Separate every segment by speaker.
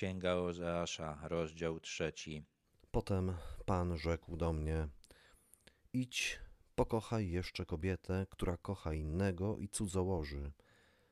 Speaker 1: Księga Ozeasza, rozdział trzeci.
Speaker 2: Potem Pan rzekł do mnie: Idź, pokochaj jeszcze kobietę, która kocha innego i cudzołoży,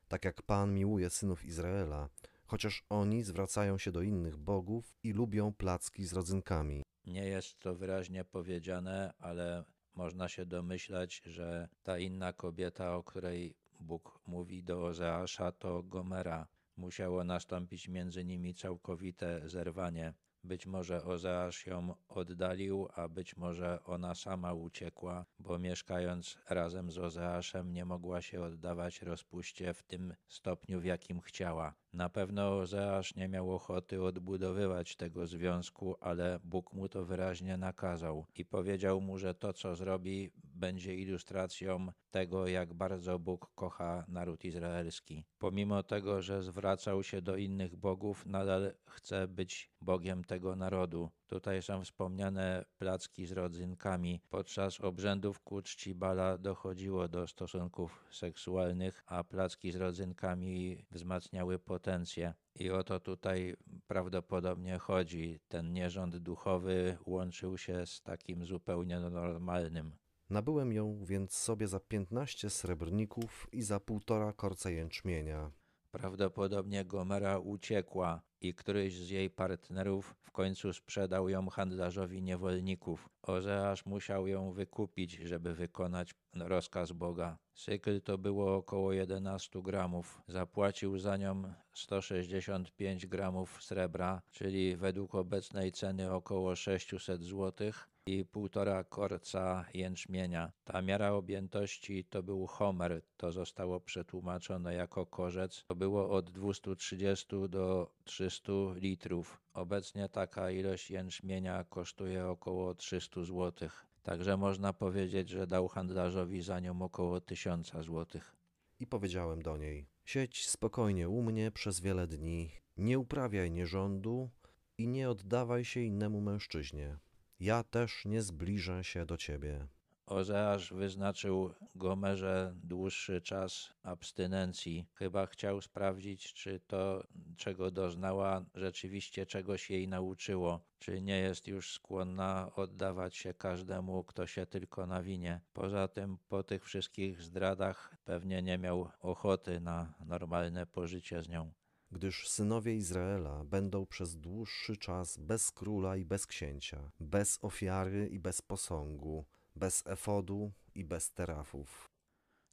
Speaker 2: tak jak Pan miłuje synów Izraela, chociaż oni zwracają się do innych bogów i lubią placki z rodzynkami.
Speaker 1: Nie jest to wyraźnie powiedziane, ale można się domyślać, że ta inna kobieta, o której Bóg mówi do Ozeasza, to Gomera. Musiało nastąpić między nimi całkowite zerwanie. Być może Ozeasz ją oddalił, a być może ona sama uciekła, bo mieszkając razem z Ozeaszem nie mogła się oddawać rozpuście w tym stopniu, w jakim chciała. Na pewno Ozeasz nie miał ochoty odbudowywać tego związku, ale Bóg mu to wyraźnie nakazał i powiedział mu, że to, co zrobi, będzie ilustracją tego, jak bardzo Bóg kocha naród izraelski. Pomimo tego, że zwracał się do innych bogów, nadal chce być Bogiem tego narodu. Tutaj są wspomniane placki z rodzynkami. Podczas obrzędów ku czci Bala dochodziło do stosunków seksualnych, a placki z rodzynkami wzmacniały potencję. I o to tutaj prawdopodobnie chodzi. Ten nierząd duchowy łączył się z takim zupełnie normalnym.
Speaker 2: Nabyłem ją więc sobie za piętnaście srebrników i za półtora korca jęczmienia.
Speaker 1: Prawdopodobnie Gomera uciekła i któryś z jej partnerów w końcu sprzedał ją handlarzowi niewolników. Ozeasz musiał ją wykupić, żeby wykonać rozkaz Boga. Cykl to było około 11 gramów. Zapłacił za nią 165 gramów srebra, czyli według obecnej ceny około 600 złotych i półtora korca jęczmienia. Ta miara objętości to był homer, to zostało przetłumaczone jako korzec. To było od 230 do 300 litrów. Obecnie taka ilość jęczmienia kosztuje około 300 zł. Także można powiedzieć, że dał handlarzowi za nią około 1000 złotych.
Speaker 2: I powiedziałem do niej: Siedź spokojnie u mnie przez wiele dni, nie uprawiaj nierządu i nie oddawaj się innemu mężczyźnie ja też nie zbliżę się do ciebie.
Speaker 1: Ozeasz wyznaczył Gomerze dłuższy czas abstynencji. Chyba chciał sprawdzić, czy to, czego doznała, rzeczywiście czegoś jej nauczyło, czy nie jest już skłonna oddawać się każdemu, kto się tylko nawinie. Poza tym, po tych wszystkich zdradach, pewnie nie miał ochoty na normalne pożycie z nią
Speaker 2: gdyż synowie Izraela będą przez dłuższy czas bez króla i bez księcia, bez ofiary i bez posągu, bez efodu i bez terafów.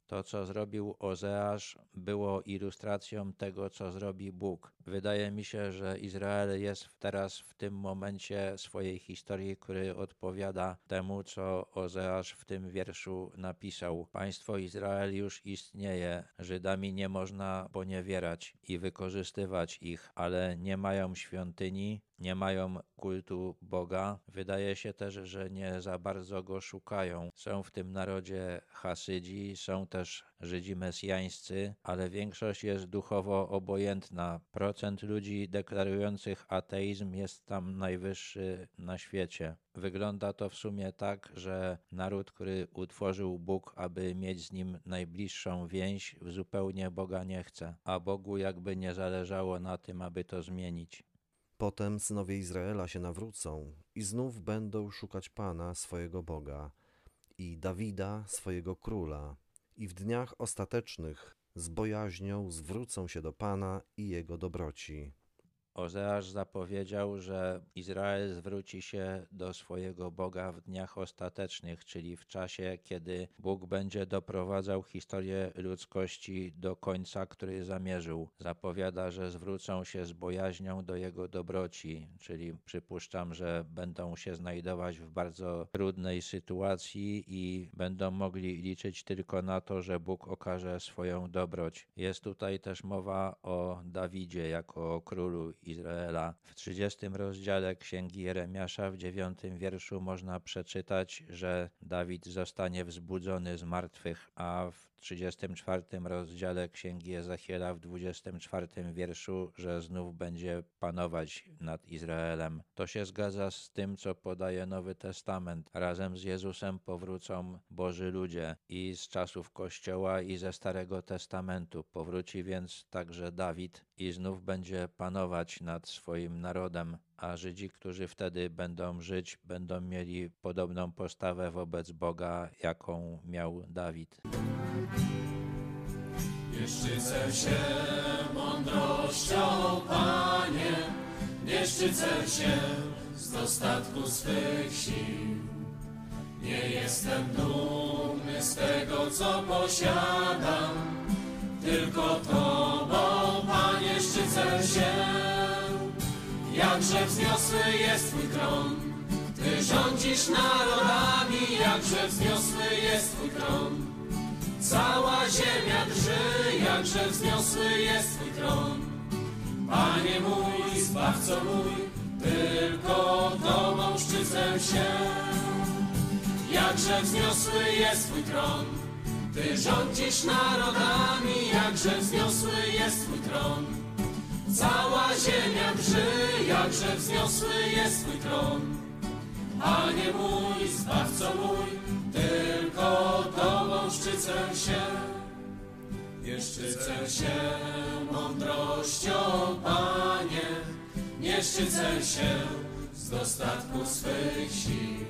Speaker 1: To, co zrobił Ozeasz, było ilustracją tego, co zrobi Bóg. Wydaje mi się, że Izrael jest teraz w tym momencie swojej historii, który odpowiada temu, co Ozeasz w tym wierszu napisał. Państwo Izrael już istnieje, Żydami nie można poniewierać i wykorzystywać ich, ale nie mają świątyni, nie mają kultu Boga. Wydaje się też, że nie za bardzo go szukają. Są w tym narodzie Hasydzi, są też Żydzi mesjańscy, ale większość jest duchowo obojętna. Procent ludzi deklarujących ateizm jest tam najwyższy na świecie. Wygląda to w sumie tak, że naród, który utworzył Bóg, aby mieć z nim najbliższą więź, zupełnie Boga nie chce, a Bogu jakby nie zależało na tym, aby to zmienić.
Speaker 2: Potem synowie Izraela się nawrócą i znów będą szukać Pana, swojego Boga, i Dawida, swojego króla, i w dniach ostatecznych z bojaźnią zwrócą się do Pana i jego dobroci.
Speaker 1: Ozeasz zapowiedział, że Izrael zwróci się do swojego Boga w dniach ostatecznych, czyli w czasie, kiedy Bóg będzie doprowadzał historię ludzkości do końca, który zamierzył. Zapowiada, że zwrócą się z bojaźnią do Jego dobroci, czyli przypuszczam, że będą się znajdować w bardzo trudnej sytuacji i będą mogli liczyć tylko na to, że Bóg okaże swoją dobroć. Jest tutaj też mowa o Dawidzie jako królu Izraela. W 30 rozdziale Księgi Jeremiasza w 9 wierszu można przeczytać, że Dawid zostanie wzbudzony z martwych, a w 34 rozdziale Księgi Ezechiela w 24 wierszu, że znów będzie panować nad Izraelem. To się zgadza z tym, co podaje Nowy Testament. Razem z Jezusem powrócą Boży ludzie i z czasów Kościoła i ze Starego Testamentu. Powróci więc także Dawid i znów będzie panować nad swoim narodem, a Żydzi, którzy wtedy będą żyć, będą mieli podobną postawę wobec Boga, jaką miał Dawid.
Speaker 3: Nie się mądrością, Panie, nie szczycę się z dostatku swych sił. Nie jestem dumny z tego, co posiadam, tylko Tobą, Panie, szczycę się. Jakże wzniosły jest Twój tron, Ty rządzisz narodami, jakże wzniosły jest Twój tron. Cała ziemia drży, jakże wzniosły jest Twój tron. Panie mój, Zbawco mój, tylko Tobą szczycę się. Jakże wzniosły jest Twój tron, Ty rządzisz narodami, jakże wzniosły jest Twój tron. Cała ziemia drży, jakże wzniosły jest Twój tron. Panie mój, Zbawco mój, tylko Tobą szczycę się. Nie szczycę się mądrością, Panie, nie szczycę się z dostatku swych sił.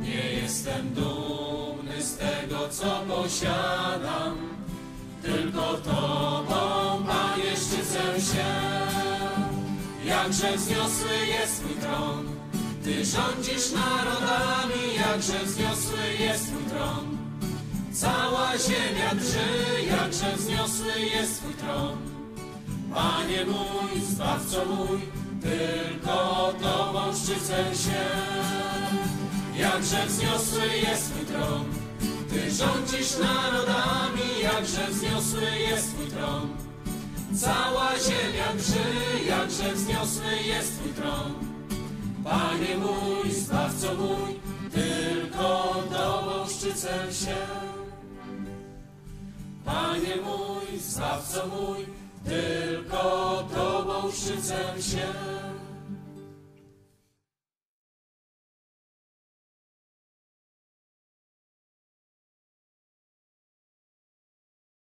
Speaker 3: Nie jestem dumny z tego, co posiadam, tylko Tobą, Panie, szczycę się. Jakże wzniosły jest Twój tron, Ty rządzisz narodami, jakże wzniosły jest Twój tron. Cała ziemia drży, jakże wzniosły jest Twój tron. Panie mój, Zbawco mój, tylko Tobą szczycę się. Jakże wzniosły jest Twój tron, Rządzisz narodami, jakże wzniosły jest Twój tron. Cała ziemia drży, jakże wzniosły jest Twój tron. Panie mój, Zbawco mój, tylko Tobą szczycę się. Panie mój, Zbawco mój, tylko Tobą szczycę się.